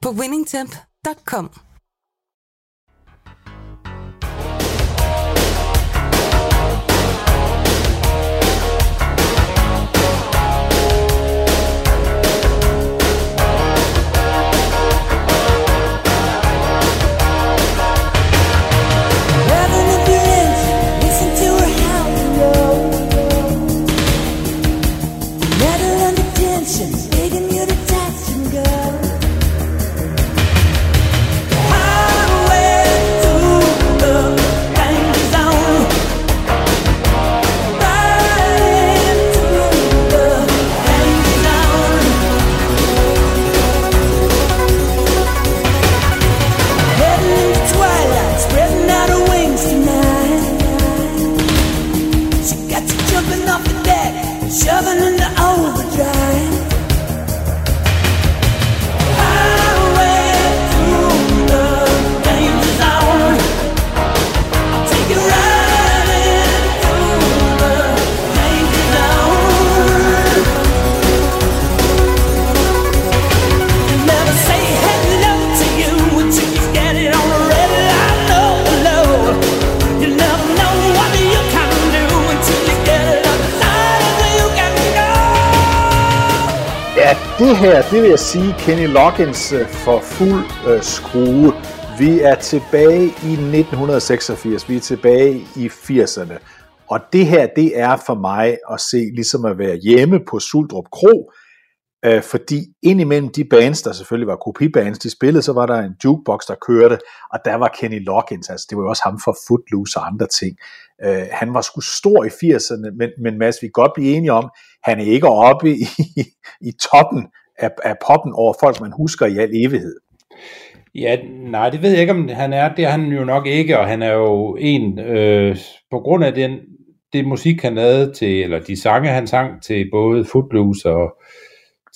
på winningtemp.com. det her, det vil jeg sige, Kenny Loggins øh, for fuld øh, skrue. Vi er tilbage i 1986, vi er tilbage i 80'erne. Og det her, det er for mig at se ligesom at være hjemme på Suldrup Kro, øh, fordi indimellem de bands, der selvfølgelig var kopibands, de spillede, så var der en jukebox, der kørte, og der var Kenny Loggins, altså det var jo også ham for Footloose og andre ting. Øh, han var sgu stor i 80'erne, men, men Mads, vi kan godt blive enige om, han er ikke oppe i, i toppen af, af poppen over folk, man husker i al evighed. Ja, nej, det ved jeg ikke, om han er. Det er han jo nok ikke, og han er jo en, øh, på grund af den, det musik, han lavede til, eller de sange, han sang til både Footloose og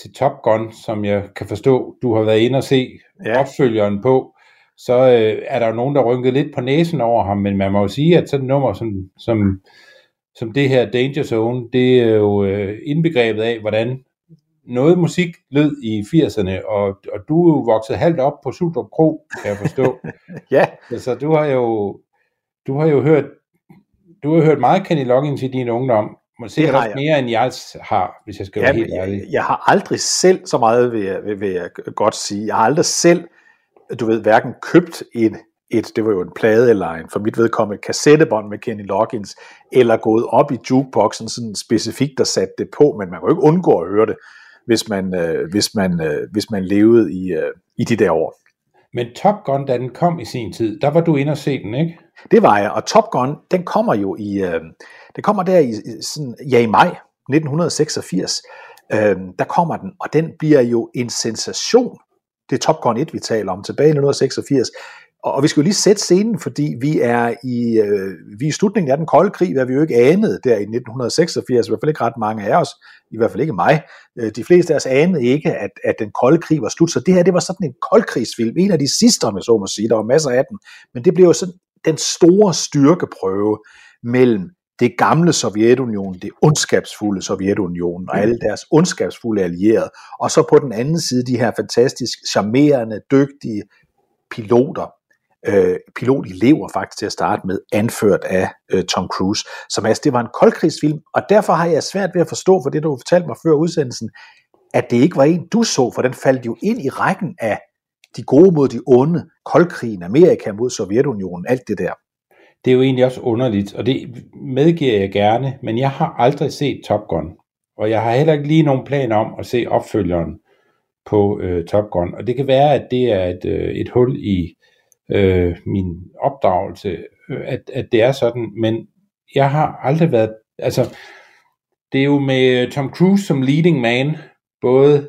til Top Gun, som jeg kan forstå, du har været inde og se ja. opfølgeren på, så øh, er der jo nogen, der rynkede lidt på næsen over ham, men man må jo sige, at sådan et nummer som, som, som det her Danger Zone, det er jo øh, indbegrebet af, hvordan noget musik lød i 80'erne, og, og du er jo vokset halvt op på Sudrup Kro, kan jeg forstå. ja. Altså, du har jo, du har jo hørt, du har hørt meget Kenny Loggins i din ungdom, Måske det har jeg. mere end jeg har, hvis jeg skal være helt ærlig. Jeg, jeg har aldrig selv, så meget vil jeg, vil, vil jeg godt sige, jeg har aldrig selv, du ved, hverken købt et, et, det var jo en plade eller en, for mit vedkommende, kassettebånd med Kenny Loggins, eller gået op i jukeboxen sådan specifikt der satte det på, men man kan jo ikke undgå at høre det hvis man, øh, hvis man, øh, hvis man levede i, øh, i de der år. Men Top Gun, da den kom i sin tid, der var du inde og se den, ikke? Det var jeg, og Top Gun, den kommer jo i, øh, det kommer der i, sådan, ja, i maj 1986, øh, der kommer den, og den bliver jo en sensation. Det er Top Gun 1, vi taler om, tilbage i 1986. Og vi skal jo lige sætte scenen, fordi vi er i, øh, vi er i slutningen af den kolde krig, hvad vi jo ikke anede der i 1986, i hvert fald ikke ret mange af os, i hvert fald ikke mig. Øh, de fleste af os anede ikke, at, at den kolde krig var slut, så det her, det var sådan en koldkrigsfilm, en af de sidste, om jeg så må sige, der var masser af dem, men det blev jo sådan den store styrkeprøve mellem det gamle Sovjetunion, det ondskabsfulde Sovjetunion og alle deres ondskabsfulde allierede, og så på den anden side de her fantastisk charmerende, dygtige piloter, øh, pilotelever faktisk til at starte med, anført af øh, Tom Cruise. Så altså, det var en koldkrigsfilm, og derfor har jeg svært ved at forstå, for det du fortalte mig før udsendelsen, at det ikke var en, du så, for den faldt jo ind i rækken af de gode mod de onde, koldkrigen, Amerika mod Sovjetunionen, alt det der. Det er jo egentlig også underligt, og det medgiver jeg gerne, men jeg har aldrig set Top Gun, og jeg har heller ikke lige nogen plan om at se opfølgeren på øh, Top Gun, og det kan være, at det er et, øh, et hul i øh, min opdragelse, øh, at, at det er sådan, men jeg har aldrig været, altså, det er jo med Tom Cruise som leading man, både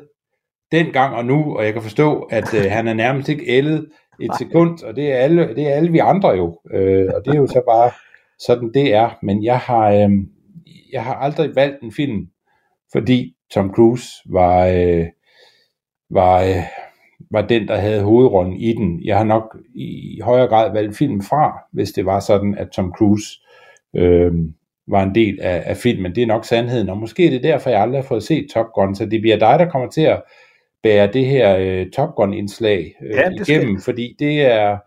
dengang og nu, og jeg kan forstå, at øh, han er nærmest ikke ældet et sekund, og det er alle, det er alle vi andre jo, øh, og det er jo så bare sådan det er, men jeg har, øh, jeg har aldrig valgt en film, fordi Tom Cruise var, øh, var, øh, var den, der havde hovedrollen i den. Jeg har nok i højere grad valgt film fra, hvis det var sådan, at Tom Cruise øh, var en del af, af filmen. Det er nok sandheden, og måske er det derfor, jeg aldrig har fået set Top Gun, så det bliver dig, der kommer til at bære det her øh, Top Gun-indslag øh, ja, igennem, skal. fordi det er,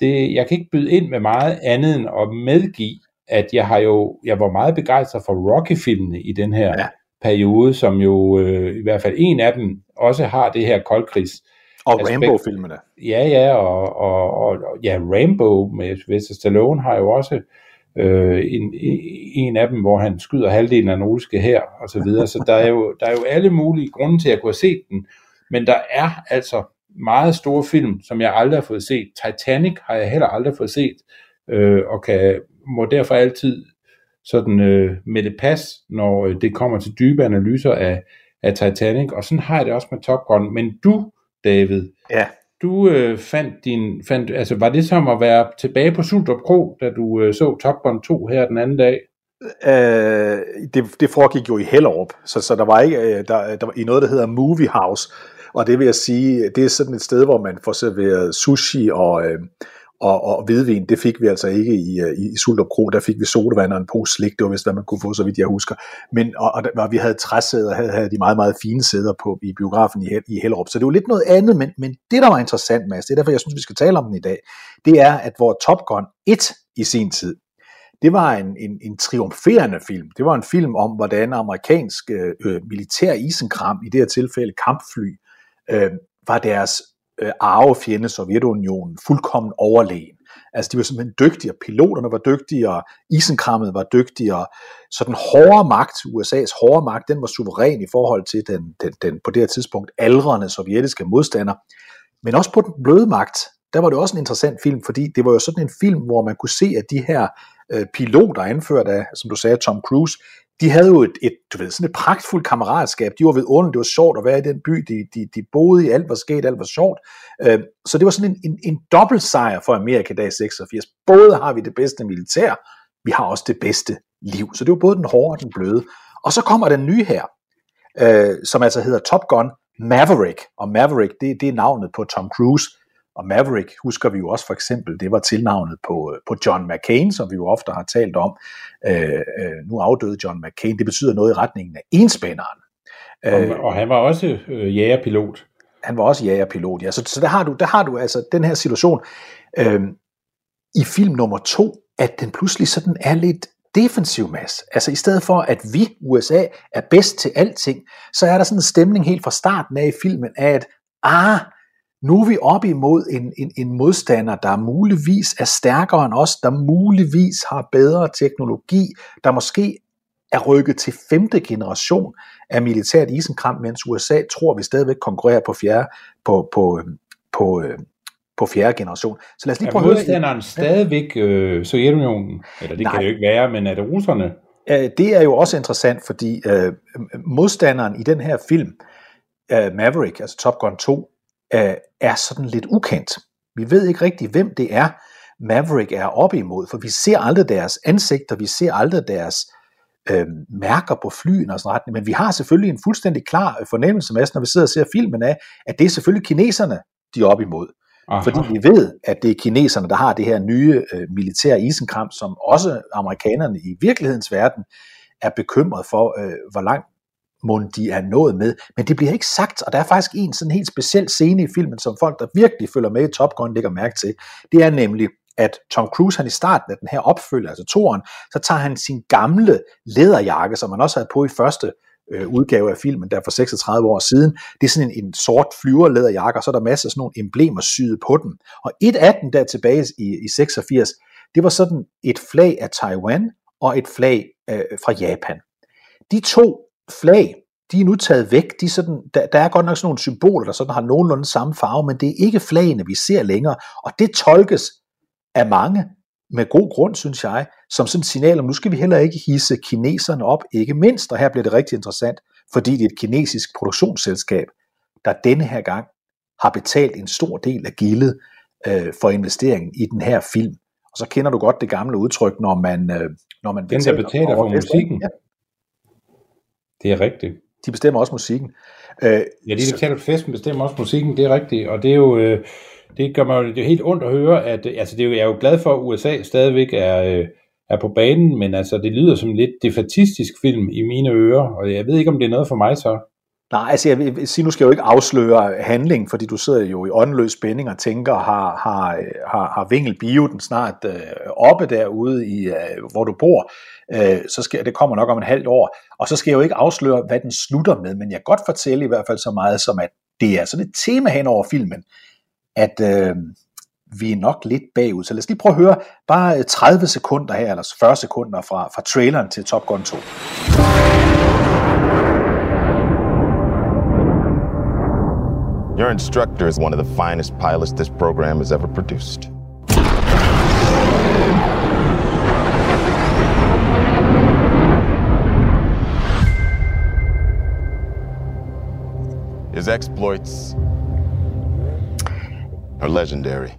det, jeg kan ikke byde ind med meget andet end at medgive, at jeg har jo, jeg var meget begejstret for Rocky-filmene i den her ja. periode, som jo øh, i hvert fald en af dem også har det her koldkrigs. Og Rambo-filmene. Ja, ja, og, og, og ja, Rambo med Sylvester Stallone har jo også øh, en, en af dem, hvor han skyder halvdelen af nordiske her, og så videre. Så der er, jo, der er jo alle mulige grunde til at kunne have set den, men der er altså meget store film, som jeg aldrig har fået set. Titanic har jeg heller aldrig fået set, øh, og kan, må derfor altid sådan øh, med det pas, når øh, det kommer til dybe analyser af, af Titanic, og sådan har jeg det også med Top Gun. Men du, David, ja. du øh, fandt din, fandt, altså var det som at være tilbage på Suldrup Kro, da du øh, så Top Gun 2 her den anden dag? Øh, det, det foregik jo i Hellerup, så, så der var ikke øh, der, der var i noget, der hedder Movie House, og det vil jeg sige, det er sådan et sted, hvor man får serveret sushi og, øh, og, og hvidvin, det fik vi altså ikke i, øh, i, i Sultup Kro, der fik vi sodavand og en pose slik, det var vist, hvad man kunne få, så vidt jeg husker. Men, og, og, og vi havde træsæder, havde, havde de meget, meget fine sæder på i biografen i, i Hellerup, så det var lidt noget andet, men, men det, der var interessant, Mads, det er derfor, jeg synes, vi skal tale om den i dag, det er, at hvor Top Gun 1 i sin tid, det var en, en, en triumferende film. Det var en film om, hvordan amerikansk øh, øh militær isenkram, i det her tilfælde kampfly, øh, var deres øh, arvefjende Sovjetunionen fuldkommen overlegen. Altså de var simpelthen dygtigere, piloterne var dygtigere, isenkrammet var dygtigere, så den hårde magt, USA's hårde magt, den var suveræn i forhold til den, den, den på det her tidspunkt aldrende sovjetiske modstander. Men også på den bløde magt, der var det også en interessant film, fordi det var jo sådan en film, hvor man kunne se, at de her øh, piloter anført af, som du sagde, Tom Cruise, de havde jo et, et, du ved, sådan et pragtfuldt kammeratskab. De var ved under, det var sjovt at være i den by, de, de, de boede i, alt var sket, alt var sjovt. Øh, så det var sådan en, en, en dobbelt sejr for Amerika dag 86. Både har vi det bedste militær, vi har også det bedste liv. Så det var både den hårde og den bløde. Og så kommer den nye her, øh, som altså hedder Top Gun Maverick. Og Maverick, det, det er navnet på Tom Cruise, og Maverick husker vi jo også for eksempel, det var tilnavnet på, øh, på John McCain, som vi jo ofte har talt om. Øh, øh, nu afdøde John McCain, det betyder noget i retningen af enspænderen. Øh, og, og han var også øh, jægerpilot. Han var også jægerpilot, ja. Så, så der, har du, der har du altså den her situation øh, i film nummer to, at den pludselig sådan er lidt defensiv masse. Altså i stedet for, at vi, USA, er bedst til alting, så er der sådan en stemning helt fra starten af i filmen af, at ah, nu er vi op imod en, en, en modstander, der muligvis er stærkere end os, der muligvis har bedre teknologi, der måske er rykket til femte generation af militært isenkram, mens USA tror, vi stadigvæk konkurrerer på fjerde, på, på, på, på fjerde generation. Så lad os lige prøve er modstanderen stadigvæk øh, Sovjetunionen? Eller det Nej. kan det jo ikke være, men er det russerne? Det er jo også interessant, fordi øh, modstanderen i den her film, øh, Maverick, altså Top Gun 2, øh, er sådan lidt ukendt. Vi ved ikke rigtig, hvem det er, Maverick er op imod, for vi ser aldrig deres ansigter, vi ser aldrig deres øh, mærker på flyen og sådan noget, men vi har selvfølgelig en fuldstændig klar fornemmelse med, når vi sidder og ser filmen af, at det er selvfølgelig kineserne, de er op imod. Aha. Fordi vi ved, at det er kineserne, der har det her nye øh, militære isenkram, som også amerikanerne i virkelighedens verden er bekymret for, øh, hvor langt mund de er nået med, men det bliver ikke sagt, og der er faktisk en sådan helt speciel scene i filmen, som folk, der virkelig følger med i Top Gun, lægger mærke til. Det er nemlig, at Tom Cruise, han i starten af den her opfølger, altså toren, så tager han sin gamle læderjakke, som han også havde på i første øh, udgave af filmen, der for 36 år siden. Det er sådan en, en sort flyverlæderjakke, og så er der masser af sådan nogle emblemer syet på den. Og et af dem der tilbage i, i 86, det var sådan et flag af Taiwan og et flag øh, fra Japan. De to flag, de er nu taget væk. De sådan, der, der er godt nok sådan nogle symboler, der sådan har nogenlunde samme farve, men det er ikke flagene, vi ser længere. Og det tolkes af mange, med god grund, synes jeg, som sådan et signal om, nu skal vi heller ikke hisse kineserne op, ikke mindst, og her bliver det rigtig interessant, fordi det er et kinesisk produktionsselskab, der denne her gang har betalt en stor del af gildet øh, for investeringen i den her film. Og så kender du godt det gamle udtryk, når man, øh, når man Den, der betaler for musikken. Ja, Det er rigtigt. de bestemmer også musikken. Øh, Ja, de der betaler for festen bestemmer også musikken, det er rigtigt. Og det er jo, øh, det gør mig jo det er helt ondt at høre, at, øh, altså det er jo, jeg er jo glad for, at USA stadigvæk er, øh, er på banen, men altså det lyder som en lidt defatistisk film i mine ører, og jeg ved ikke, om det er noget for mig så. Nej, altså jeg vil sige, nu skal jeg jo ikke afsløre handling, fordi du sidder jo i åndeløs spænding og tænker, har, har, har, har Vingel Bio den snart øh, oppe derude, i, øh, hvor du bor, øh, så skal, det kommer nok om en halvt år, og så skal jeg jo ikke afsløre, hvad den slutter med, men jeg kan godt fortælle i hvert fald så meget som, at det er sådan et tema hen over filmen, at øh, vi er nok lidt bagud. Så lad os lige prøve at høre bare øh, 30 sekunder her, eller 40 sekunder fra, fra traileren til Top Gun 2. Your instructor is one of the finest pilots this program has ever produced. His exploits are legendary.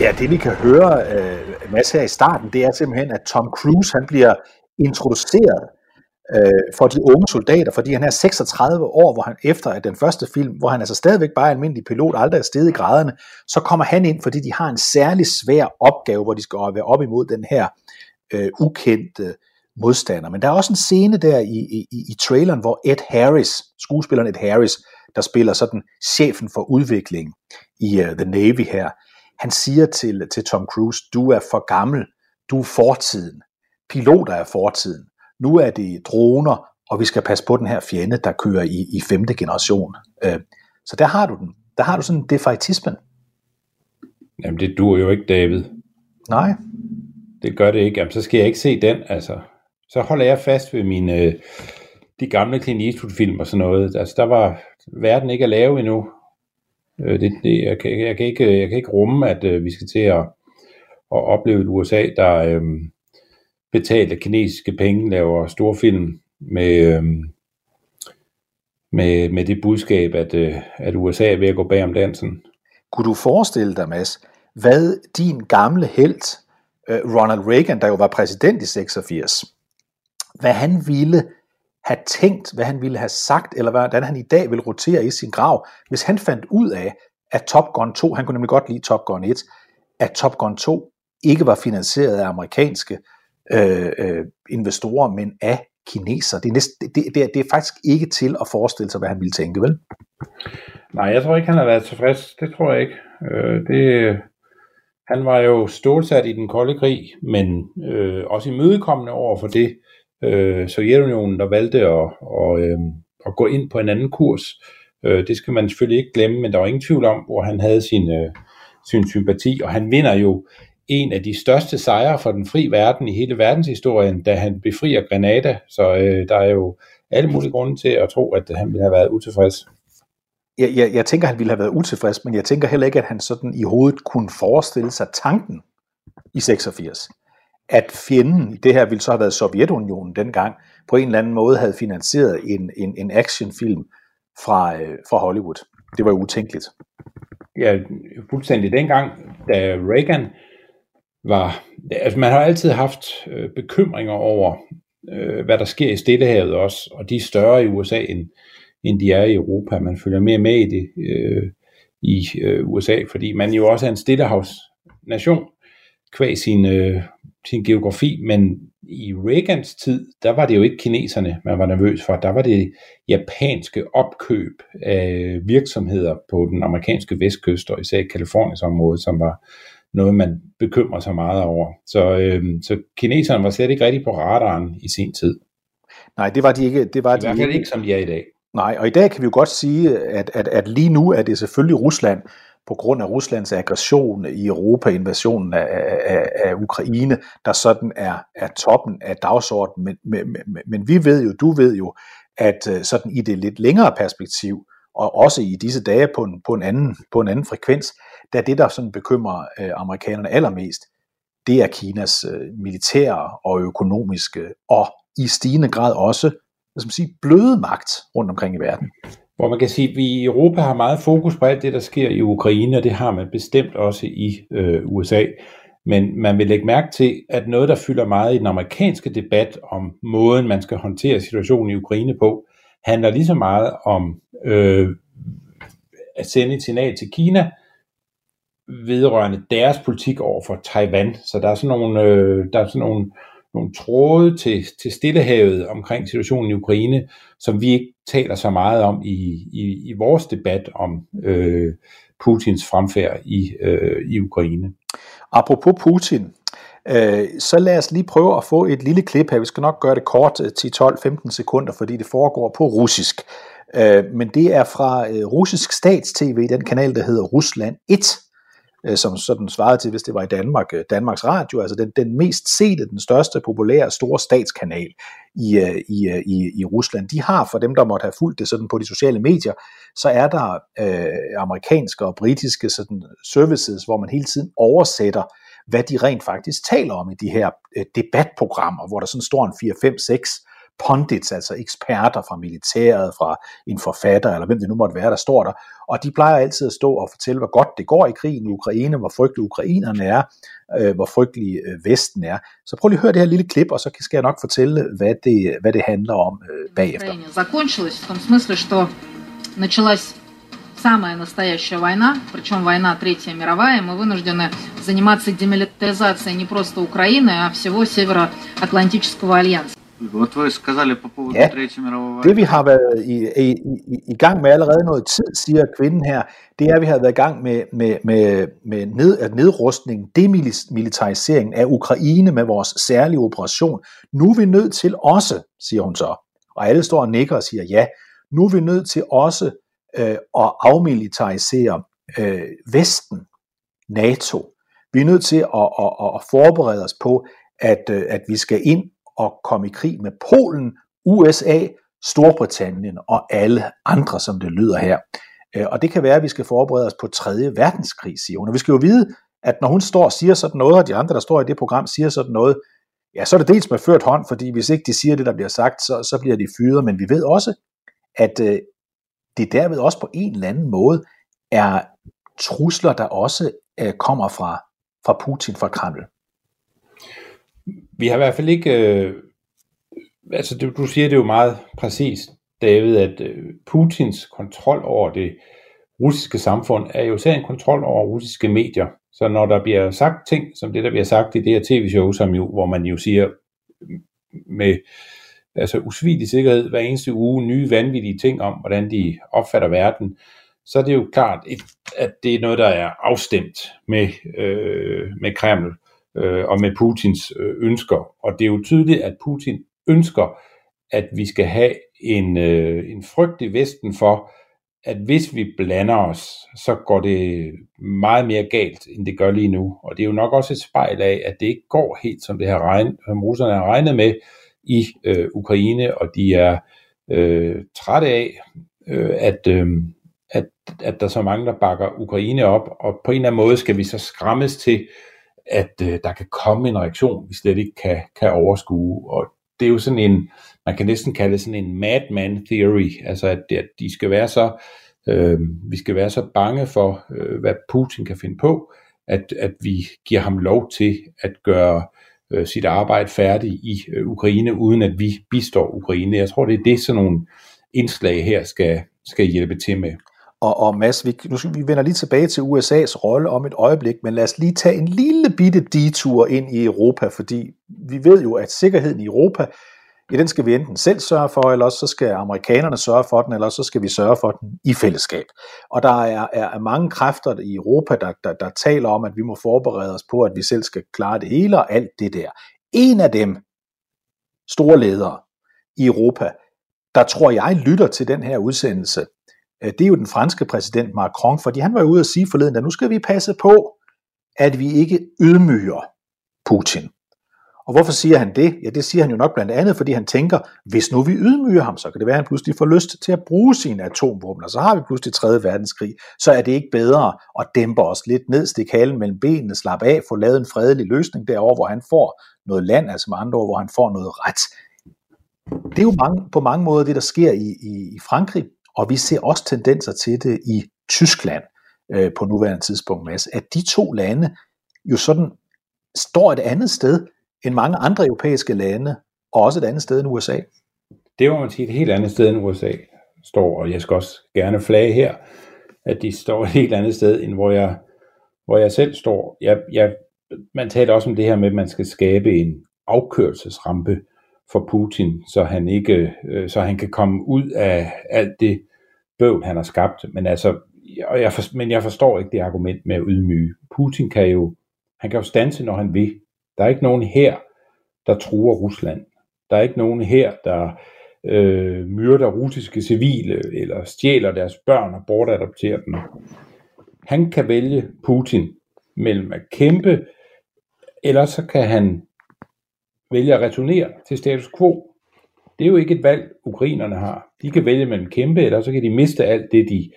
Ja, det vi kan høre, øh, Mads, her i starten, det er simpelthen, at Tom Cruise han bliver introduceret øh, for de unge soldater, fordi han er 36 år, hvor han efter at den første film, hvor han altså stadigvæk bare er almindelig pilot, aldrig er steget i graderne, så kommer han ind, fordi de har en særlig svær opgave, hvor de skal være op imod den her øh, ukendte modstander. Men der er også en scene der i, i, i traileren, hvor Ed Harris, skuespilleren Ed Harris, der spiller sådan chefen for udvikling i uh, The Navy her, han siger til, til Tom Cruise, du er for gammel, du er fortiden, piloter er fortiden, nu er det droner, og vi skal passe på den her fjende, der kører i, i femte generation. Øh, så der har du den. Der har du sådan defaitismen. Jamen det dur jo ikke, David. Nej, Det gør det ikke. Jamen, så skal jeg ikke se den, altså. Så holder jeg fast ved mine, øh, de gamle Clint Eastwood-film og sådan noget. Altså, der var verden ikke at lave endnu. Øh, det, det, jeg, kan, jeg, kan ikke, jeg kan ikke rumme, at vi skal til at, at opleve et USA, der betalte kinesiske penge, laver storfilm med, øh, med, med det budskab, at, øh, at USA er ved at gå bag om dansen. kunne du forestille dig, Mads, hvad din gamle held, øh, Ronald Reagan, der jo var præsident i 86, hvad han ville have tænkt, hvad han ville have sagt, eller hvordan han i dag ville rotere i sin grav, hvis han fandt ud af, at Top Gun 2, han kunne nemlig godt lide Top Gun 1, at Top Gun 2 ikke var finansieret af amerikanske øh, øh, investorer, men af kineser. Det er, næsten, det, det, er, det er faktisk ikke til at forestille sig, hvad han ville tænke, vel? Nej, jeg tror ikke, han har været tilfreds. Det tror jeg ikke. Øh, det, han var jo stålsat i den kolde krig, men øh, også imødekommende over for det. Øh, Sovjetunionen, der valgte at, og, øh, at gå ind på en anden kurs. Øh, det skal man selvfølgelig ikke glemme, men der var ingen tvivl om, hvor han havde sin, øh, sin sympati, og han vinder jo en af de største sejre for den fri verden i hele verdenshistorien, da han befrier Grenada. Så øh, der er jo alle mulige grunde til at tro, at han ville have været utilfreds. jeg, jeg, jeg tænker, han ville have været utilfreds, men jeg tænker heller ikke, at han sådan i hovedet kunne forestille sig tanken i 86. At fjenden i det her ville så have været Sovjetunionen dengang, på en eller anden måde havde finansieret en, en, en actionfilm fra, øh, fra Hollywood. Det var jo utænkeligt. Ja, fuldstændig. Dengang, da Reagan var... Altså, man har altid haft øh, bekymringer over, øh, hvad der sker i Stillehavet også, og de er større i USA, end, end de er i Europa. Man følger mere med i det øh, i øh, USA, fordi man jo også er en stillehavsnation, kvæg sin, øh, sin geografi, men i Reagans tid, der var det jo ikke kineserne, man var nervøs for. Der var det japanske opkøb af virksomheder på den amerikanske vestkyst, og især i Kaliforniens område, som var noget, man bekymrer sig meget over. Så, øh, så kineserne var slet ikke rigtig på radaren i sin tid. Nej, det var de ikke. Det var I hvert de fald ikke, som de er i dag. Nej, og i dag kan vi jo godt sige, at, at, at lige nu er det selvfølgelig Rusland, på grund af Ruslands aggression i Europa, invasionen af, af, af Ukraine, der sådan er, er toppen af dagsordenen. Men, men, men, men vi ved jo, du ved jo, at øh, sådan i det lidt længere perspektiv, og også i disse dage på en, på en, anden, på en anden frekvens, der det, der sådan bekymrer øh, amerikanerne allermest, det er Kinas øh, militære og økonomiske, og i stigende grad også hvad skal man sige, bløde magt rundt omkring i verden. hvor man kan sige, at vi i Europa har meget fokus på alt det, der sker i Ukraine, og det har man bestemt også i øh, USA. Men man vil lægge mærke til, at noget, der fylder meget i den amerikanske debat om måden, man skal håndtere situationen i Ukraine på, handler lige så meget om øh, at sende et signal til Kina vedrørende deres politik over for Taiwan. Så der er sådan nogle, øh, der er sådan nogle, nogle tråde til, til Stillehavet omkring situationen i Ukraine, som vi ikke taler så meget om i, i, i vores debat om øh, Putins fremfærd i, øh, i Ukraine. Apropos Putin, øh, så lad os lige prøve at få et lille klip her. Vi skal nok gøre det kort øh, til 12-15 sekunder, fordi det foregår på russisk. Øh, men det er fra øh, russisk stats-tv, den kanal, der hedder Rusland 1, øh, som sådan svarede til, hvis det var i Danmark, øh, Danmarks Radio, altså den, den mest sete, den største, populære, store statskanal i, øh, i, øh, i, i Rusland. De har, for dem, der måtte have fulgt det sådan på de sociale medier, så er der øh, amerikanske og britiske sådan, services, hvor man hele tiden oversætter, hvad de rent faktisk taler om i de her øh, debatprogrammer, hvor der sådan står en 4, 5, 6 pundits, altså eksperter fra militæret, fra en forfatter, eller hvem det nu måtte være, der står der, og de plejer altid at stå og fortælle, hvor godt det går i krigen i Ukraine, hvor frygtelig ukrainerne er, øh, hvor frygtelig øh, Vesten er. Så prøv lige at høre det her lille klip, og så skal jeg nok fortælle, hvad det, hvad det handler om øh, bagefter. Закончилось в том смысле, что началась самая настоящая война, причем война Третья мировая, мы вынуждены заниматься демилитаризацией не просто Украины, а всего Североатлантического альянса. Вот вы сказали по поводу Ja, Третьей мировой войны. Det vi har været i, i, i, i gang med allerede noget tid, siger kvinden her, det er, at vi har været i gang med, med, med, med ned, at nedrustning, demilitarisering af Ukraine med vores særlige operation. Nu er vi nødt til også, siger hun så, og alle står og nikker og siger ja, nu er vi nødt til også øh, at afmilitarisere øh, Vesten, NATO. Vi er nødt til at, at, at, at forberede os på, at, øh, at vi skal ind og komme i krig med Polen, USA, Storbritannien og alle andre, som det lyder her. Øh, og det kan være, at vi skal forberede os på 3. verdenskrig, siger hun. Og vi skal jo vide, at når hun står og siger sådan noget, og de andre, der står i det program, siger sådan noget, ja, så er det dels med ført hånd, fordi hvis ikke de siger det, der bliver sagt, så, så bliver de fyret. Men vi ved også, at øh, det derved også på en eller anden måde er trusler, der også øh, kommer fra, fra Putin, fra Kreml. Vi har i hvert fald ikke, øh, altså du, du siger det jo meget præcist, David, at øh, Putins kontrol over det russiske samfund er jo især en kontrol over russiske medier. Så når der bliver sagt ting, som det der bliver sagt i det her tv-show, som jo, hvor man jo siger med altså usvigelig sikkerhed hver eneste uge nye vanvittige ting om, hvordan de opfatter verden, så er det jo klart, at det er noget, der er afstemt med, øh, med Kreml øh, og med Putins øh, ønsker. Og det er jo tydeligt, at Putin ønsker, at vi skal have en, øh, en frygt i Vesten for, at hvis vi blander os, så går det meget mere galt, end det gør lige nu. Og det er jo nok også et spejl af, at det ikke går helt, som det har regnet, som russerne har regnet med i øh, Ukraine, og de er øh, trætte af, øh, at, øh, at, at der er så mange, der bakker Ukraine op, og på en eller anden måde skal vi så skræmmes til, at øh, der kan komme en reaktion, vi slet ikke kan, kan overskue. Og det er jo sådan en, man kan næsten kalde det sådan en madman theory, altså at, at de skal være så, øh, vi skal være så bange for, øh, hvad Putin kan finde på, at, at vi giver ham lov til at gøre øh, sit arbejde færdigt i øh, Ukraine, uden at vi bistår Ukraine. Jeg tror, det er det, sådan nogle indslag her skal, skal hjælpe til med. Og, og Mads, vi, nu skal, vi vender lige tilbage til USA's rolle om et øjeblik, men lad os lige tage en lille bitte detur ind i Europa, fordi vi ved jo, at sikkerheden i Europa, ja, den skal vi enten selv sørge for, eller også så skal amerikanerne sørge for den, eller også så skal vi sørge for den i fællesskab. Og der er, er, mange kræfter i Europa, der, der, der taler om, at vi må forberede os på, at vi selv skal klare det hele og alt det der. En af dem, store ledere i Europa, der tror jeg lytter til den her udsendelse, Øh, det er jo den franske præsident Macron, fordi han var jo ude at sige forleden, at nu skal vi passe på, at vi ikke ydmyger Putin. Og hvorfor siger han det? Ja, det siger han jo nok blandt andet, fordi han tænker, hvis nu vi ydmyger ham, så kan det være, at han pludselig får lyst til at bruge sine atomvåben, og så har vi pludselig 3. verdenskrig. Så er det ikke bedre at dæmpe os lidt ned, stikke halen mellem benene, slappe af, få lavet en fredelig løsning derover, hvor han får noget land, altså med andre ord, hvor han får noget ret. Det er jo mange, på mange måder det, der sker i, i, i Frankrig og vi ser også tendenser til det i Tyskland øh, på nuværende tidspunkt, Mads, at de to lande jo sådan står et andet sted end mange andre europæiske lande, og også et andet sted end USA. Det må man sige et helt andet sted end USA står, og jeg skal også gerne flage her, at de står et helt andet sted, end hvor jeg, hvor jeg selv står. Jeg, jeg, man taler også om det her med, at man skal skabe en afkørselsrampe for Putin, så han ikke, øh, så han kan komme ud af alt det bøvl, han har skabt. Men altså, og jeg for, men jeg forstår ikke det argument med at ydmyge. Putin kan jo, han kan jo stanse, når han vil. Der er ikke nogen her, der truer Rusland. Der er ikke nogen her, der øh, myrder russiske civile, eller stjæler deres børn og bortadopterer dem. Han kan vælge Putin mellem at kæmpe, eller så kan han vælge at returnere til status quo. Det er jo ikke et valg, ukrainerne har. De kan vælge mellem kæmpe, eller så kan de miste alt det, de,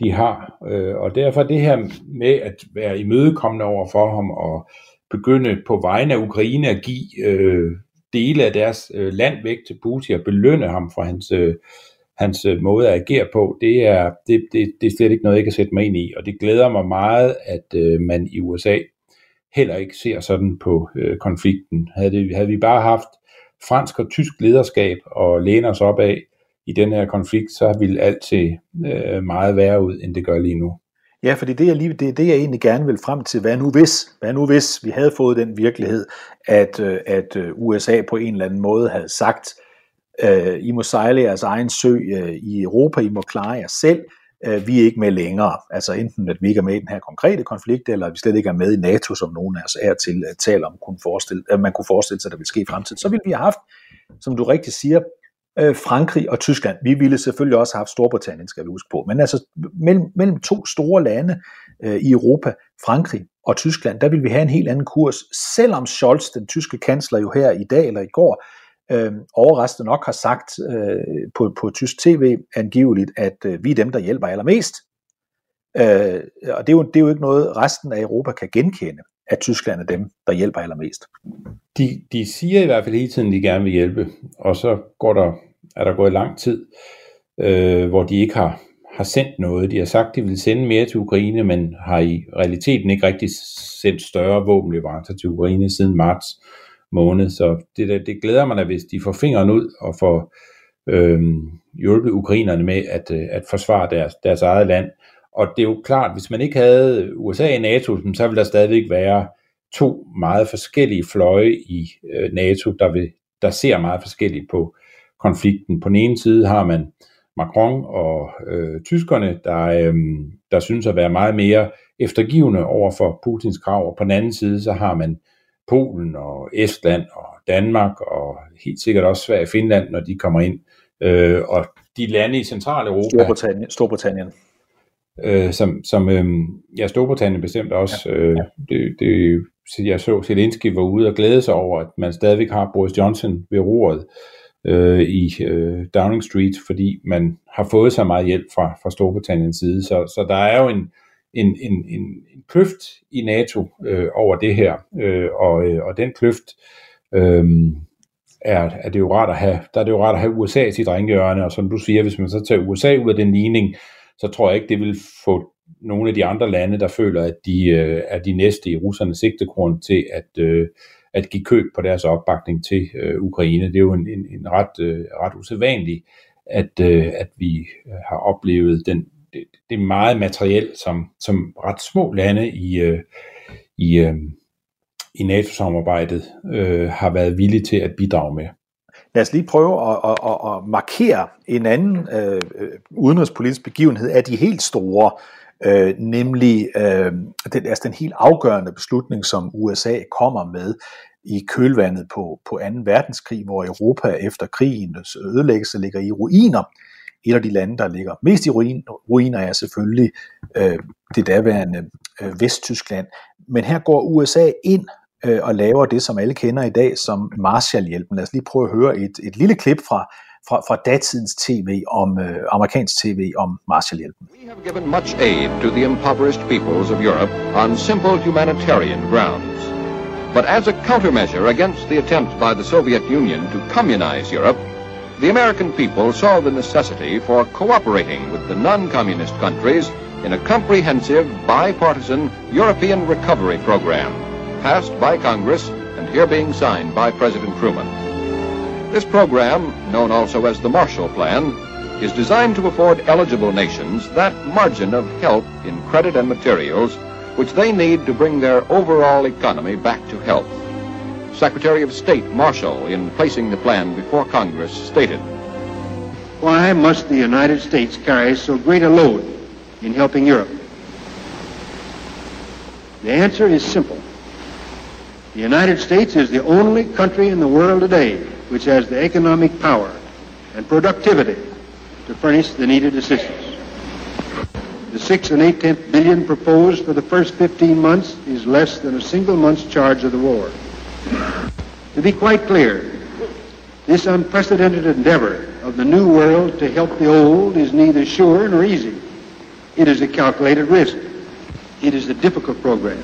de har. Øh, og derfor det her med at være imødekommende over for ham og begynde på vegne af Ukraine at give øh, dele af deres øh, land væk til Putin og belønne ham for hans, øh, hans øh, måde at agere på, det er, det, det, det er slet ikke noget, jeg kan sætte mig ind i. Og det glæder mig meget, at øh, man i USA heller ikke ser sådan på øh, konflikten. Havde, det, havde vi bare haft fransk og tysk lederskab og læne os op af i den her konflikt, så ville alt se øh, meget værre ud, end det gør lige nu. Ja, fordi det er lige det, det, jeg egentlig gerne vil frem til. Hvad nu hvis? Hvad nu hvis vi havde fået den virkelighed, at, øh, at øh, USA på en eller anden måde havde sagt, øh, I må sejle jeres egen sø øh, i Europa, I må klare jer selv, øh, vi er ikke med længere. Altså enten at vi ikke er med i den her konkrete konflikt, eller at vi slet ikke er med i NATO, som nogen af os er til øh, at tale om, kunne forestille, at man kunne forestille sig, at der vil ske i fremtiden. Så ville vi have haft, som du rigtig siger, øh, Frankrig og Tyskland. Vi ville selvfølgelig også have haft Storbritannien, skal vi huske på. Men altså mellem, mellem to store lande øh, i Europa, Frankrig og Tyskland, der vil vi have en helt anden kurs, selvom Scholz, den tyske kansler, jo her i dag eller i går, øh, overraskende nok har sagt øh, på, på tysk tv angiveligt, at øh, vi er dem, der hjælper allermest. Øh, og det er, jo, det er jo ikke noget, resten af Europa kan genkende, at Tyskland er dem, der hjælper allermest. De, de siger i hvert fald hele tiden, at de gerne vil hjælpe, og så går der, er der gået lang tid, øh, hvor de ikke har, har sendt noget. De har sagt, at de vil sende mere til Ukraine, men har i realiteten ikke rigtig sendt større våbenleverancer til Ukraine siden marts måned. Så det, det glæder mig da, hvis de får fingeren ud og får øh, hjulpet ukrainerne med at, øh, at forsvare deres, deres eget land. Og det er jo klart, hvis man ikke havde USA i NATO, så ville der stadigvæk være to meget forskellige fløje i øh, NATO, der, vil, der ser meget forskelligt på konflikten. På den ene side har man Macron og øh, tyskerne, der, øh, der synes at være meget mere eftergivende over for Putins krav, og på den anden side så har man Polen og Estland og Danmark og helt sikkert også Sverige og Finland, når de kommer ind. Øh, og de lande i Centraleuropa... Storbritannien. Storbritannien. Øh, som, som øh, ja, Storbritannien bestemt også. Ja. Øh, det, det, jeg så Zelensky var ude og glæde sig over, at man stadigvæk har Boris Johnson ved roret øh, i øh, Downing Street, fordi man har fået så meget hjælp fra, fra Storbritanniens side. Så, så der er jo en, en, en, en, en kløft i NATO øh, over det her, øh, og, øh, og den kløft øh, er, er det jo rart at have, der er det jo rart at have USA i sit ringhjørne, og som du siger, hvis man så tager USA ud af den ligning, så tror jeg ikke, det vil få nogle af de andre lande, der føler, at de øh, er de næste i russernes sigtekorn til at, øh, at give køb på deres opbakning til øh, Ukraine. Det er jo en, en, en ret, øh, ret usædvanligt, at, øh, at vi har oplevet den, det, det er meget materiel, som, som ret små lande i, øh, i, øh, i NATO-samarbejdet øh, har været villige til at bidrage med. Lad os lige prøve at, at, at, at markere en anden øh, øh udenrigspolitisk begivenhed af de helt store, øh, nemlig øh, den, altså den helt afgørende beslutning, som USA kommer med i kølvandet på, på 2. verdenskrig, hvor Europa efter krigens ødelæggelse ligger i ruiner. Et af de lande, der ligger mest i ruin, ruiner, er selvfølgelig øh, det daværende øh, Vesttyskland. Men her går USA ind øh, og laver det, som alle kender i dag som Marshallhjælpen. Lad os lige prøve at høre et, et lille klip fra, fra, fra datidens tv om øh, amerikansk tv om Marshallhjælpen. We have given much aid to the impoverished peoples of Europe on simple humanitarian grounds. But as a countermeasure against the attempt by the Soviet Union to communize Europe, the American people saw the necessity for cooperating with the non-communist countries in a comprehensive bipartisan European recovery program passed by Congress and here being signed by President Truman. This program, known also as the Marshall Plan, is designed to afford eligible nations that margin of help in credit and materials which they need to bring their overall economy back to health. Secretary of State Marshall, in placing the plan before Congress, stated, Why must the United States carry so great a load in helping Europe? The answer is simple. The United States is the only country in the world today which has the economic power and productivity to furnish the needed assistance. The six and eight tenth billion proposed for the first 15 months is less than a single month's charge of the war. To be quite clear, this unprecedented endeavor of the new world to help the old is neither sure nor easy. It is a calculated risk. It is a difficult program.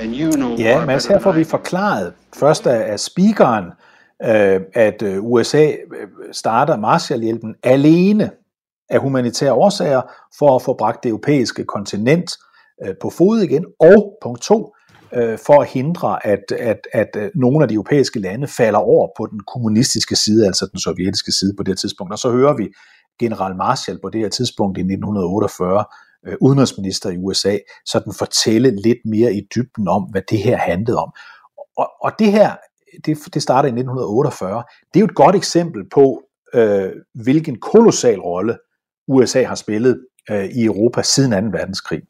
And you know Ja, Mads, her får vi forklaret først af, af speakeren, øh, at øh, USA øh, starter Marshallhjælpen alene af humanitære årsager for at få bragt det europæiske kontinent øh, på fod igen, og punkt to, øh, for at hindre, at, at, at øh, nogle af de europæiske lande falder over på den kommunistiske side, altså den sovjetiske side på det tidspunkt. Og så hører vi general Marshall på det her tidspunkt i 1948, øh, udenrigsminister i USA, sådan fortælle lidt mere i dybden om, hvad det her handlede om. Og, og det her, det, det starter i 1948, det er jo et godt eksempel på, øh, hvilken kolossal rolle USA har spillet øh, i Europa siden 2. verdenskrig.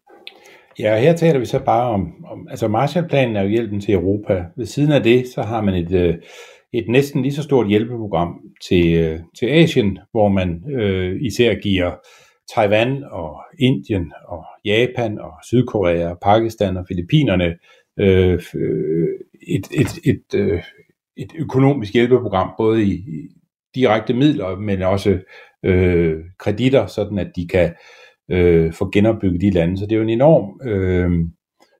Ja, og her taler vi så bare om, om altså Marshallplanen er jo hjælpen til Europa. Ved siden af det, så har man et, øh, et næsten lige så stort hjælpeprogram til, øh, til Asien, hvor man øh, især giver Taiwan og Indien og Japan og Sydkorea og Pakistan og Filippinerne øh, øh, et, et, et, øh, et økonomisk hjælpeprogram, både i, i direkte midler, men også øh, kreditter, sådan at de kan øh, Øh, få genopbygget de lande. Så det er jo en enorm øh,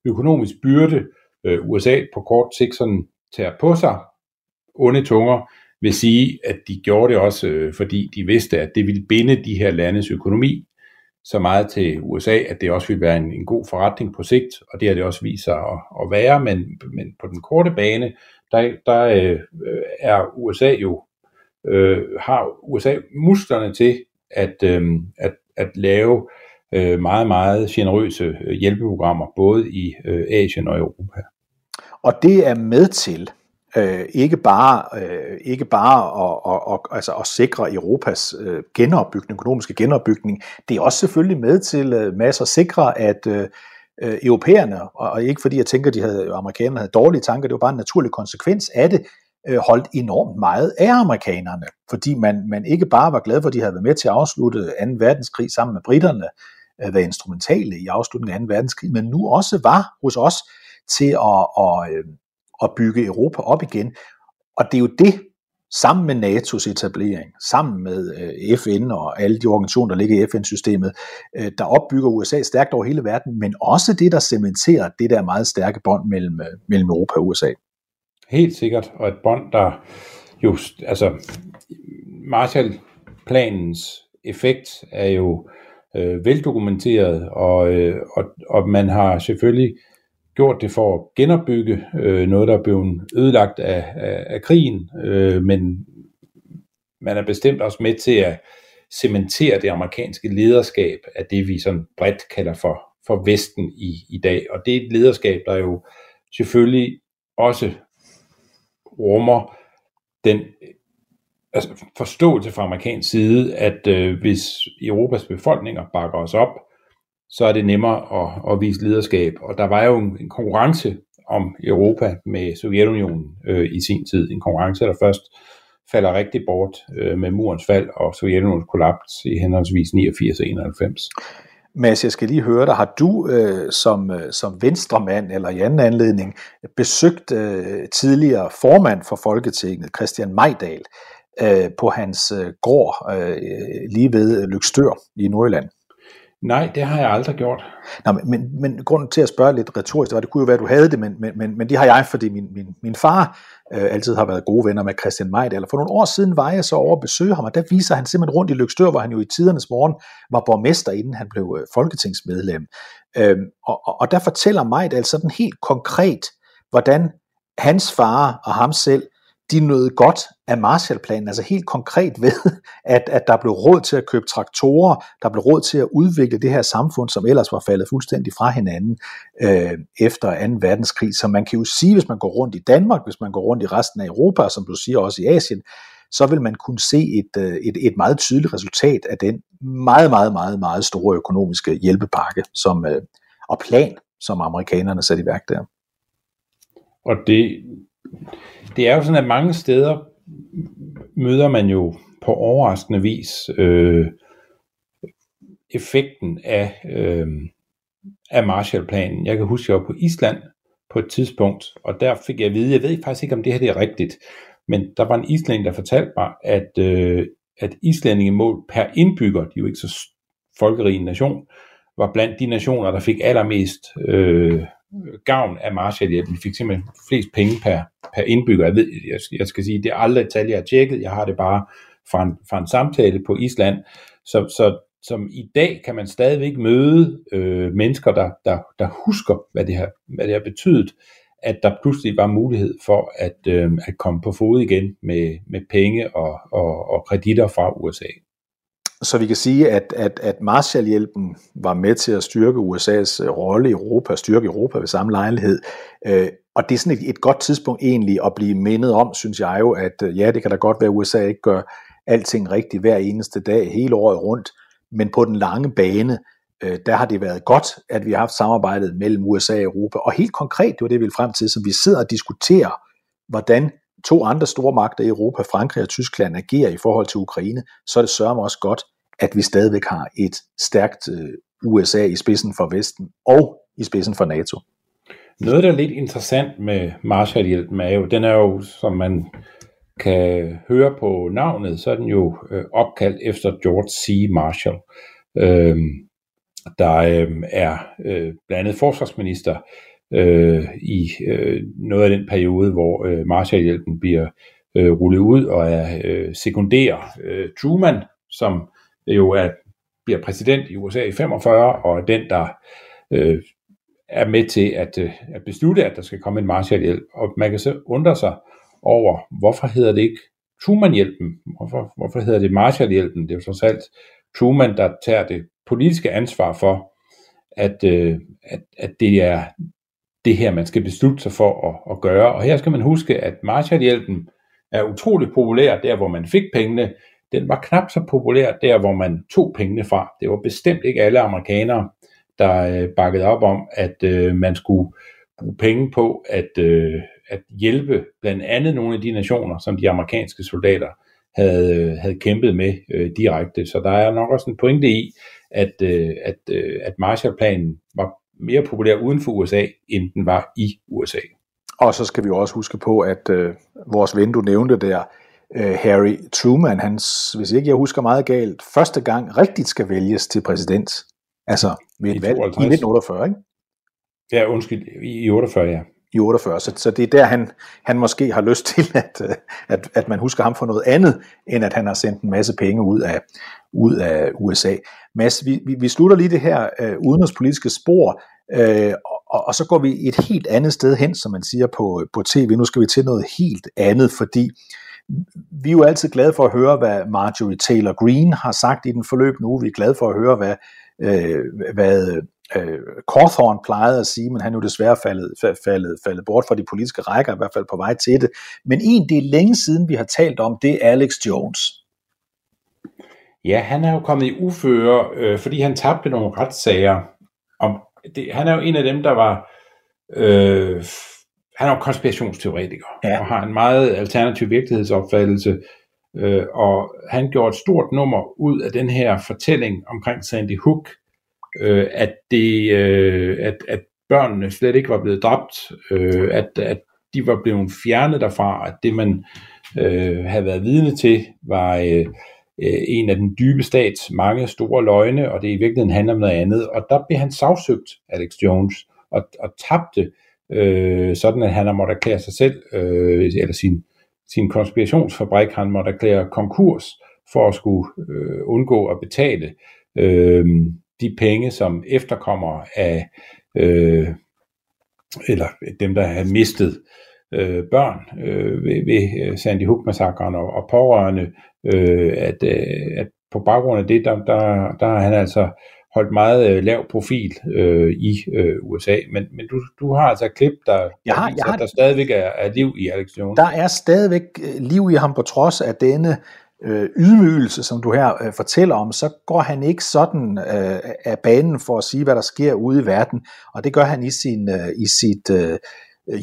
økonomisk byrde, øh, USA på kort sigt sådan tager på sig. Onde tunger vil sige, at de gjorde det også, øh, fordi de vidste, at det ville binde de her landes økonomi så meget til USA, at det også ville være en, en god forretning på sigt, og det har det også vist sig at, at være, men, men på den korte bane, der, der øh, er USA jo, øh, har USA musklerne til at, øh, at, at lave øh, meget, meget generøse øh, hjælpeprogrammer, både i øh, Asien og Europa. Og det er med til øh, ikke bare, øh, ikke bare at, at, at, altså at sikre Europas øh, genopbygning, økonomiske genopbygning, det er også selvfølgelig med til øh, masser at sikre, at øh, øh, europæerne, og, og ikke fordi jeg tænker, at de havde, amerikanerne havde dårlige tanker, det var bare en naturlig konsekvens af det, øh, holdt enormt meget af amerikanerne, fordi man, man ikke bare var glad for, at de havde været med til at afslutte 2. verdenskrig sammen med britterne, øh, været instrumentale i afslutningen af 2. verdenskrig, men nu også var hos os til at, at, øh, at bygge Europa op igen. Og det er jo det, sammen med NATO's etablering, sammen med øh, FN og alle de organisationer, der ligger i FN-systemet, øh, der opbygger USA stærkt over hele verden, men også det, der cementerer det der meget stærke bånd mellem, øh, mellem Europa og USA. Helt sikkert, og et bånd, der jo, altså Marshall-planens effekt er jo øh, veldokumenteret, og, øh, og, og man har selvfølgelig gjort det for at genopbygge øh, noget, der er blevet ødelagt af, af, af krigen, øh, men man er bestemt også med til at cementere det amerikanske lederskab af det, vi sådan bredt kalder for, for Vesten i, i dag. Og det er et lederskab, der jo selvfølgelig også rummer den altså forståelse fra amerikansk side, at øh, hvis Europas befolkninger bakker os op, så er det nemmere at, at vise lederskab. Og der var jo en, en konkurrence om Europa med Sovjetunionen øh, i sin tid. En konkurrence, der først falder rigtig bort øh, med murens fald og Sovjetunionens kollaps i henholdsvis 89 og 91. Mads, jeg skal lige høre dig. Har du øh, som, øh, som venstremand eller i anden anledning besøgt øh, tidligere formand for Folketinget, Christian Majdal, øh, på hans øh, gård øh, lige ved Lykstør i Nordjylland? Nej, det har jeg aldrig gjort. Nå, men, men, men grunden til at spørge lidt retorisk, det, var, det kunne jo være, at du havde det, men, men, men, men det har jeg, fordi min, min, min far øh, altid har været gode venner med Christian Eller For nogle år siden var jeg så over at besøge ham, og der viser han simpelthen rundt i Lykstør, hvor han jo i tidernes morgen var borgmester, inden han blev øh, folketingsmedlem. Øhm, og, og, og der fortæller Majdal altså sådan helt konkret, hvordan hans far og ham selv de nåede godt af Marshallplanen, altså helt konkret ved, at, at der blev råd til at købe traktorer, der blev råd til at udvikle det her samfund, som ellers var faldet fuldstændig fra hinanden øh, efter 2. verdenskrig. Så man kan jo sige, hvis man går rundt i Danmark, hvis man går rundt i resten af Europa, og som du siger også i Asien, så vil man kunne se et, øh, et, et meget tydeligt resultat af den meget, meget, meget, meget store økonomiske hjælpepakke som, øh, og plan, som amerikanerne satte i værk der. Og det, det er jo sådan, at mange steder møder man jo på overraskende vis øh, effekten af, øh, af Marshallplanen. Jeg kan huske, at jeg var på Island på et tidspunkt, og der fik jeg at vide, jeg ved faktisk ikke, om det her det er rigtigt, men der var en islænding, der fortalte mig, at, øh, at islændingemål per indbygger, de er jo ikke så folkerig nation, var blandt de nationer, der fik allermest øh, gavn af Marshallhjælpen. Vi fik simpelthen flest penge per, per indbygger. Jeg, ved, jeg, jeg skal sige, det er aldrig et tal, jeg har tjekket. Jeg har det bare fra en, fra en samtale på Island. Så, så som i dag kan man stadigvæk møde øh, mennesker, der, der, der husker, hvad det, har, hvad det har betydet, at der pludselig var mulighed for at, øh, at komme på fod igen med, med penge og, og, og kreditter fra USA. Så vi kan sige, at, at, at Marshallhjælpen var med til at styrke USA's øh, rolle i Europa, styrke Europa ved samme lejlighed. Øh, og det er sådan et, et godt tidspunkt egentlig at blive mindet om, synes jeg jo, at øh, ja, det kan da godt være, at USA ikke gør alting rigtigt hver eneste dag, hele året rundt, men på den lange bane, der har det været godt, at vi har haft samarbejdet mellem USA og Europa. Og helt konkret, det var det, vi vil frem til, som vi sidder og diskuterer, hvordan to andre store magter i Europa, Frankrig og Tyskland, agerer i forhold til Ukraine, så er det sørger også godt, at vi stadigvæk har et stærkt øh, USA i spidsen for Vesten og i spidsen for NATO. Noget, der er lidt interessant med Marshallhjælpen, er jo, den er jo, som man kan høre på navnet, så er den jo øh, opkaldt efter George C. Marshall, øh, der øh, er øh, blandt andet forsvarsminister øh, i øh, noget af den periode, hvor øh, Marshallhjælpen bliver øh, rullet ud og er øh, sekundær øh, Truman, som jo er, bliver præsident i USA i 45, og er den, der øh, er med til at, øh, at beslutte, at der skal komme en Marshallhjælp. Og man kan så undre sig over, hvorfor hedder det ikke Truman-hjælpen? Hvorfor, hvorfor hedder det Marshallhjælpen? Det er jo trods alt Truman, der tager det politiske ansvar for, at, øh, at, at det er det her, man skal beslutte sig for at, at gøre. Og her skal man huske, at Marshallhjælpen er utrolig populær der, hvor man fik pengene, den var knap så populær der, hvor man tog pengene fra. Det var bestemt ikke alle amerikanere, der øh, bakkede op om, at øh, man skulle bruge penge på at, øh, at hjælpe blandt andet nogle af de nationer, som de amerikanske soldater havde, øh, havde kæmpet med øh, direkte. Så der er nok også en pointe i, at, øh, at, øh, at Marshallplanen var mere populær uden for USA, end den var i USA. Og så skal vi også huske på, at øh, vores ven, du nævnte der, øh, Harry Truman, hans, hvis ikke jeg husker meget galt, første gang rigtigt skal vælges til præsident. Altså ved et valg i 1948, ikke? Ja, undskyld, i 48, ja. I 48, så, så det er der, han, han måske har lyst til, at, at, at man husker ham for noget andet, end at han har sendt en masse penge ud af, ud af USA. Mads, vi, vi, vi slutter lige det her øh, udenrigspolitiske spor, øh, og, og så går vi et helt andet sted hen, som man siger på, på tv. Nu skal vi til noget helt andet, fordi vi er jo altid glade for at høre, hvad Marjorie Taylor Greene har sagt i den forløbende uge. Vi er glade for at høre, hvad, øh, hvad øh, Cawthorn plejede at sige, men han er jo desværre faldet, faldet, faldet bort fra de politiske rækker, i hvert fald på vej til det. Men en, det er længe siden, vi har talt om, det er Alex Jones. Ja, han er jo kommet i uføre, øh, fordi han tabte nogle retssager. Om det, han er jo en af dem, der var øh, han er jo konspirationsteoretiker, ja. og har en meget alternativ virkelighedsopfattelse, øh, og han gjorde et stort nummer ud af den her fortælling omkring Sandy Hook, øh, at, det, øh, at, at børnene slet ikke var blevet dræbt, øh, at, at de var blevet fjernet derfra, at det man øh, havde været vidne til var, øh, øh, en af den dybe stats mange store løgne, og det i virkeligheden handler om noget andet. Og der blev han sagsøgt, Alex Jones, og, og tabte, øh, sådan at han har måttet erklære sig selv, øh, eller sin, sin konspirationsfabrik, han måtte erklære konkurs for at skulle øh, undgå at betale øh, de penge, som efterkommer af, øh, eller dem, der har mistet øh, børn øh, ved, ved øh, Sandy Hook-massakren og, og pårørende, øh, at, øh, at på baggrund af det, der, der, der har han altså holdt meget øh, lav profil øh, i øh, USA. Men, men du, du har altså et klip, der, jeg har, der, jeg har, der stadigvæk er, er liv i Alex Jones. Der er stadigvæk øh, liv i ham på trods af denne øh, ydmygelse, som du her øh, fortæller om, så går han ikke sådan øh, af banen for at sige, hvad der sker ude i verden, og det gør han i, sin, øh, i sit øh,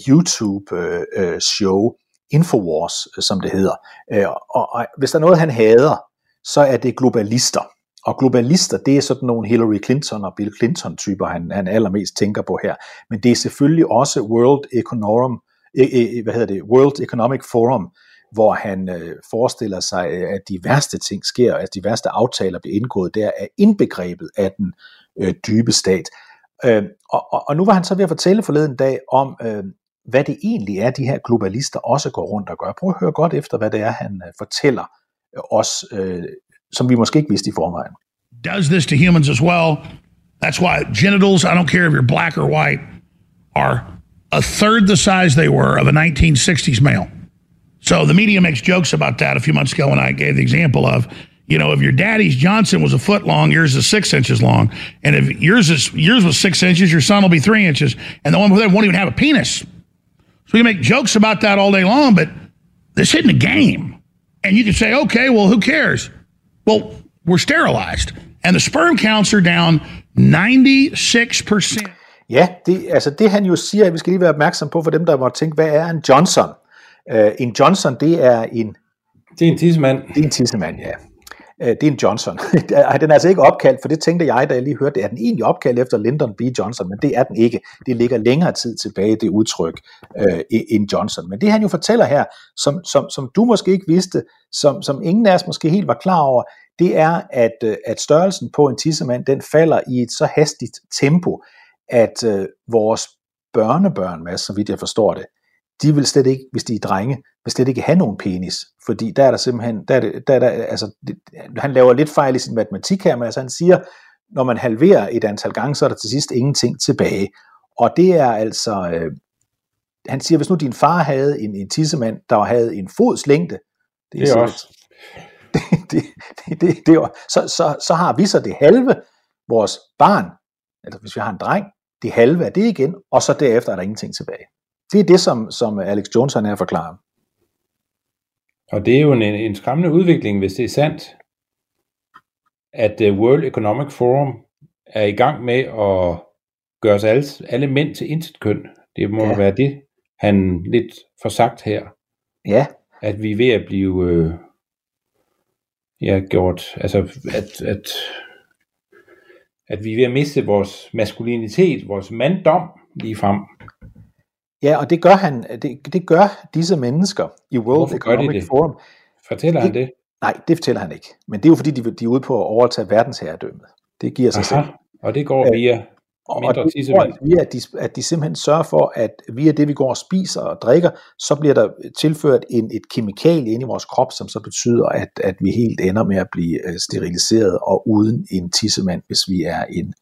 YouTube-show, øh, Infowars, som det hedder. Øh, og, og hvis der er noget, han hader, så er det globalister. Og globalister, det er sådan nogle Hillary Clinton og Bill Clinton typer, han, han allermest tænker på her. Men det er selvfølgelig også World Economic, e, e, e, hvad hedder det, World Economic Forum, hvor han øh, forestiller sig, øh, at de værste ting sker, at de værste aftaler bliver indgået, der er indbegrebet af den øh, dybe stat. Øh, og, og, og nu var han så ved at fortælle forleden dag om, øh, hvad det egentlig er, de her globalister også går rundt og gør. Prøv at høre godt efter, hvad det er, han øh, fortæller os, øh, som vi måske ikke vidste i forvejen. Does this to humans as well. That's why genitals, I don't care if you're black or white, are a third the size they were of a 1960s male. So the media makes jokes about that a few months ago when I gave the example of, you know, if your daddy's Johnson was a foot long, yours is six inches long. And if yours is yours was six inches, your son will be three inches. And the one with them won't even have a penis. So can make jokes about that all day long, but this isn't a game. And you can say, okay, well, who cares? Well, we're sterilized. And the sperm counts are down 96%. Ja, det, altså det han jo siger, vi skal lige være opmærksom på for dem, der måtte tænke, hvad er en Johnson? Uh, en Johnson, det er en... Det er en tissemand. Det er en tissemand, ja. Øh, det er en Johnson. den er altså ikke opkaldt, for det tænkte jeg, da jeg lige hørte det. Er den egentlig opkaldt efter Lyndon B. Johnson? Men det er den ikke. Det ligger længere tid tilbage, det udtryk, øh, en Johnson. Men det han jo fortæller her, som, som, som du måske ikke vidste, som, som ingen af os måske helt var klar over, det er, at, øh, at størrelsen på en tissemand, den falder i et så hastigt tempo, at øh, vores børnebørn, med, så vidt jeg forstår det, de vil slet ikke, hvis de er drenge, vil slet ikke have nogen penis, fordi der er der simpelthen, der er det, der er der, altså, det, han laver lidt fejl i sin matematik her, men altså han siger, når man halverer et antal gange, så er der til sidst ingenting tilbage. Og det er altså, øh, han siger, hvis nu din far havde en, en tissemand, der havde en fods længde, det er, det er også. Det, det, det, det, det, så, så, så har vi så det halve, vores barn, altså hvis vi har en dreng, det halve af det igen, og så derefter er der ingenting tilbage. Det er det, som, som Alex Jones han er forklaret. Og det er jo en, en skræmmende udvikling, hvis det er sandt, at uh, World Economic Forum er i gang med at gøre os alle, alle mænd til intet køn. Det må ja. være det, han lidt får sagt her. Ja. At vi er ved at blive øh, ja, gjort, altså at, at, at vi er ved at miste vores maskulinitet, vores manddom lige frem. Ja, og det gør han, det, det gør disse mennesker i World Hvorfor Economic det? Forum. Fortæller han det? Nej, det fortæller han ikke. Men det er jo fordi, de, de er ude på at overtage verdensherredømmet. Det giver sig Aha, selv. Og det går via mindre og det går via, at de, at de simpelthen sørger for, at via det, vi går og spiser og drikker, så bliver der tilført en, et kemikalie ind i vores krop, som så betyder, at, at vi helt ender med at blive øh, steriliseret og uden en tissemand, hvis vi er en,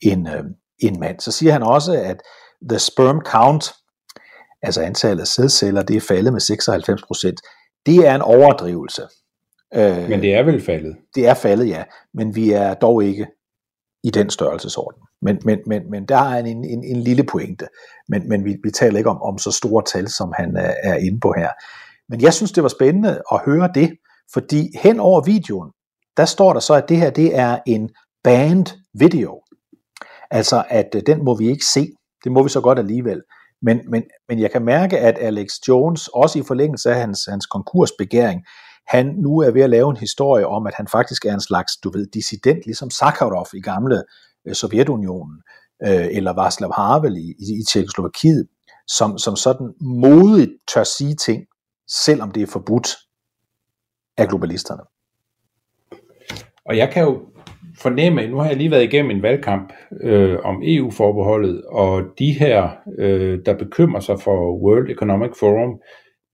en, øh, en mand. Så siger han også, at the sperm count altså antallet af sædceller, det er faldet med 96 procent. Det er en overdrivelse. Øh, men det er vel faldet? Det er faldet, ja. Men vi er dog ikke i den størrelsesorden. Men, men, men, men der er en, en, en lille pointe. Men, men vi, vi taler ikke om, om så store tal, som han er, er inde på her. Men jeg synes, det var spændende at høre det, fordi hen over videoen, der står der så, at det her det er en banned video. Altså, at øh, den må vi ikke se. Det må vi så godt alligevel. Men, men, men jeg kan mærke, at Alex Jones, også i forlængelse af hans, hans konkursbegæring, han nu er ved at lave en historie om, at han faktisk er en slags, du ved, dissident, ligesom Sakharov i gamle øh, Sovjetunionen, øh, eller Václav Havel i, i, i Tjekkoslovakiet, som, som sådan modigt tør sige ting, selvom det er forbudt af globalisterne. Og jeg kan jo fornemme, nu har jeg lige været igennem en valgkamp øh, om EU-forbeholdet, og de her, øh, der bekymrer sig for World Economic Forum,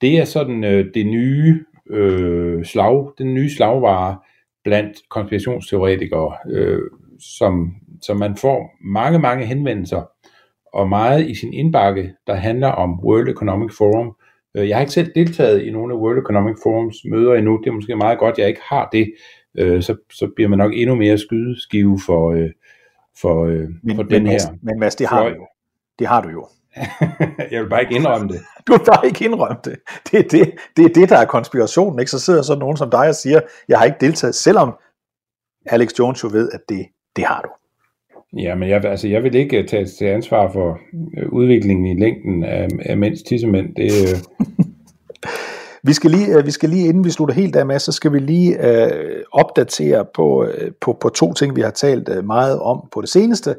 det er sådan øh, det nye øh, slag, den nye slagvare blandt konspirationsteoretikere, øh, som, som man får mange, mange henvendelser, og meget i sin indbakke, der handler om World Economic Forum. Øh, jeg har ikke selv deltaget i nogle af World Economic Forums møder endnu, det er måske meget godt, jeg ikke har det, øh, så, så bliver man nok endnu mere skydeskive for, øh, for, øh, Men, for men, den Mads, her. men Mads, det har du jo. Det har du jo. jeg vil bare ikke indrømme det. Du vil bare ikke indrømme det. Det er det, det, er det der er konspirationen. Ikke? Så sidder sådan nogen som dig og siger, jeg har ikke deltaget, selvom Alex Jones jo ved, at det, det har du. Ja, men jeg, altså, jeg vil ikke tage til ansvar for øh, udviklingen i længden af, af mænds tissemænd. Det, øh, Vi skal lige, øh, vi skal lige inden vi slutter helt af med, så skal vi lige øh, opdatere på, øh, på, på to ting, vi har talt øh, meget om på det seneste.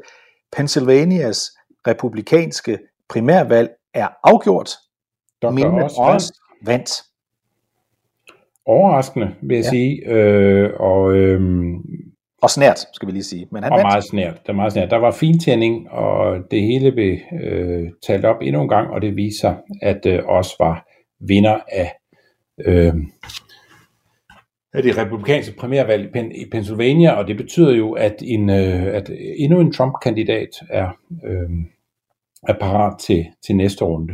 Pennsylvanias republikanske primærvalg er afgjort. Dr. Mine Oz Oz vandt. overraskende, vil jeg Ja. sige, øh, og, øh, Og snært, skal vi lige sige. Men han og vandt. meget snært. Der, meget snært. der var fintænding, og det hele blev øh, talt op endnu en gang, og det viser at øh, Oz var vinder af, øh, af det republikanske primærvalg i, Pen- i Pennsylvania, og det betyder jo, at, en, øh, at endnu en Trump-kandidat er, øh, er parat til, til næste runde.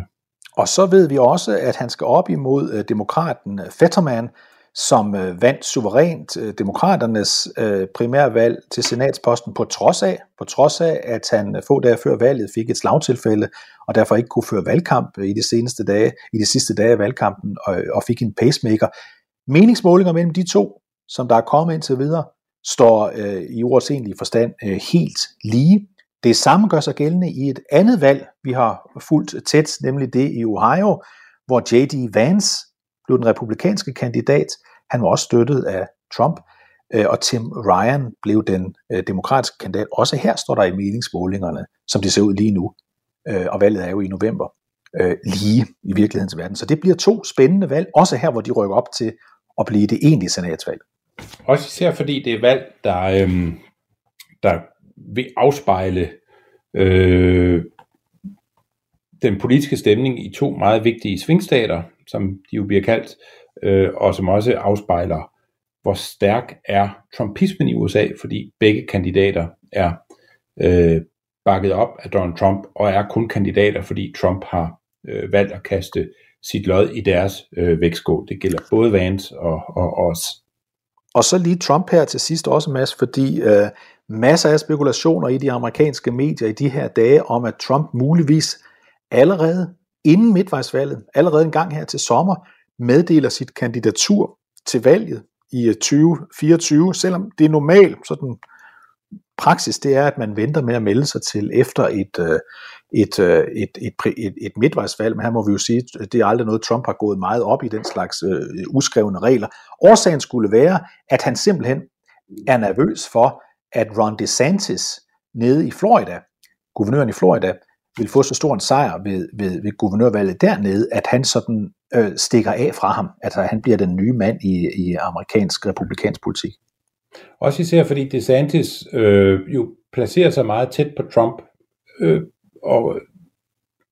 Og så ved vi også, at han skal op imod øh, demokraten Fetterman, som øh, vandt suverænt øh, demokraternes øh, primærvalg til senatsposten på trods af, på trods af, at han øh, få dage før valget fik et slagtilfælde, og derfor ikke kunne føre valgkamp øh, i de seneste dage, i de sidste dage af valgkampen, og, øh, og fik en pacemaker. Meningsmålinger mellem de to, som der er kommet indtil videre, står øh, i ordets egentlige forstand øh, helt lige. Det samme gør sig gældende i et andet valg, vi har fulgt tæt, nemlig det i Ohio, hvor J.D. Vance blev den republikanske kandidat. Han var også støttet af Trump, øh, og Tim Ryan blev den øh, demokratiske kandidat. Også her står der i meningsmålingerne, som de ser ud lige nu, øh, og valget er jo i november, øh, lige i virkelighedens verden. Så det bliver to spændende valg, også her, hvor de rykker op til at blive det egentlige senatsvalg. Også især fordi det er valg, der, øhm, der vil afspejle øh, den politiske stemning i to meget vigtige svingstater, som de jo bliver kaldt, øh, og som også afspejler, hvor stærk er trumpismen i USA, fordi begge kandidater er øh, bakket op af Donald Trump, og er kun kandidater, fordi Trump har øh, valgt at kaste sit lod i deres øh, vægtskål. Det gælder både Vance og, og os. Og så lige Trump her til sidst også, Mads, fordi øh, masser af spekulationer i de amerikanske medier i de her dage om, at Trump muligvis allerede inden midtvejsvalget, allerede en gang her til sommer, meddeler sit kandidatur til valget i øh, 2024, selvom det er normalt, sådan praksis, det er, at man venter med at melde sig til efter et, øh, et, øh, et, et, et, et midtvejsvalg, men her må vi jo sige, at det er aldrig noget, Trump har gået meget op i den slags øh, uskrevne regler. Årsagen skulle være, at han simpelthen er nervøs for, at Ron DeSantis nede i Florida, guvernøren i Florida, vil få så stor en sejr ved, ved, ved guvernørvalget dernede, at han sådan øh, stikker af fra ham, Altså han bliver den nye mand i, i amerikansk republikansk politik. Også især fordi DeSantis øh, jo placerer sig meget tæt på Trump øh, og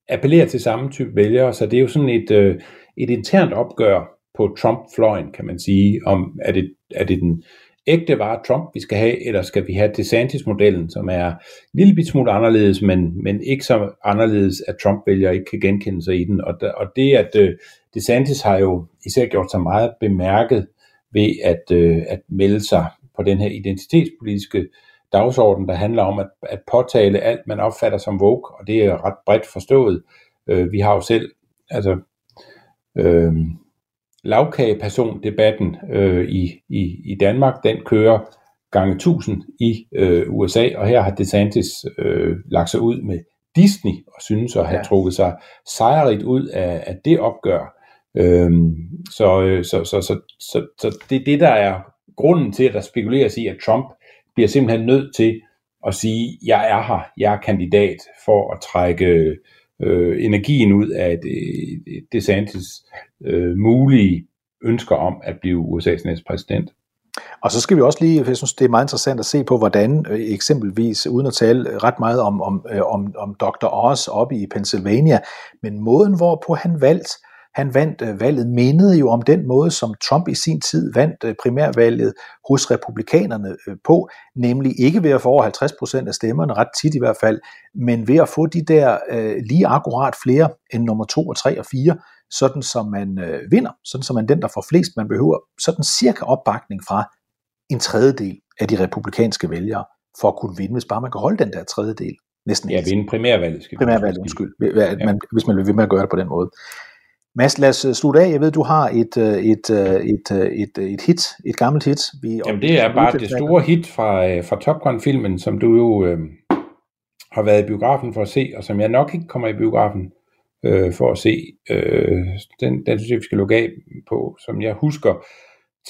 appellerer til samme type vælgere, så det er jo sådan et, øh, et internt opgør på Trump-fløjen, kan man sige, om er det, er det den ægte var Trump, vi skal have, eller skal vi have DeSantis-modellen, som er en lille bit smule anderledes, men, men ikke så anderledes, at Trump-vælgere ikke kan genkende sig i den. Og, og det, at øh, DeSantis har jo især gjort sig meget bemærket ved at, øh, at melde sig på den her identitetspolitiske dagsorden, der handler om at, at påtale alt, man opfatter som woke, og det er ret bredt forstået. Øh, vi har jo selv, altså, øh, lavkageperson-debatten øh, i, i, i Danmark, den kører gange 1000 i øh, USA, og her har DeSantis øh, lagt sig ud med Disney, og synes at have ja. trukket sig sejrigt ud af, af det opgør. Øhm, så, så, så, så, så, så det er det, der er grunden til, at der spekuleres i, at Trump bliver simpelthen nødt til at sige, jeg er her, jeg er kandidat for at trække øh, energien ud af DeSantis øh, mulige ønsker om at blive USA's næste præsident. Og så skal vi også lige, jeg synes, det er meget interessant at se på, hvordan øh, eksempelvis, uden at tale ret meget om, om, øh, om, om Dr. Oz oppe i Pennsylvania, men måden, hvorpå han valgte, han vandt øh, valget, mindede jo om den måde, som Trump i sin tid vandt øh, primærvalget hos republikanerne øh, på, nemlig ikke ved at få over 50 procent af stemmerne, ret tit i hvert fald, men ved at få de der øh, lige akkurat flere end nummer 2 og 3 og 4, sådan som man øh, vinder, sådan som man den, der får flest, man behøver sådan cirka opbakning fra en tredjedel af de republikanske vælgere, for at kunne vinde, hvis bare man kan holde den der tredjedel. Næsten Ja, vinde primærvalget. Skal primærvalget, undskyld, at man, hvis man vil ved med at gøre det på den måde. Mads, lad os øh, slutte af. Jeg ved, du har et, øh, et, øh, et, et, et, et hit, et gammelt hit. Vi, Jamen det er bare det store hit fra, fra Top Gun-filmen, som du jo øh, har været i biografen for at se, og som jeg nok ikke kommer i biografen øh, for at se. Øh, den, den synes jeg, vi skal lukke af på. Som jeg husker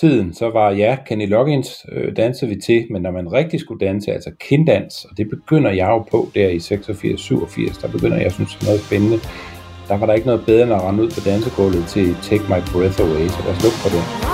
tiden, så var ja, Kenny Loggins øh, dansede vi til, men når man rigtig skulle danse, altså kinddans, og det begynder jeg jo på der i 86-87, der begynder jeg, synes, noget spændende der var der ikke noget bedre end at rende ud på dansegulvet til Take My Breath Away, så lad os lukke for det.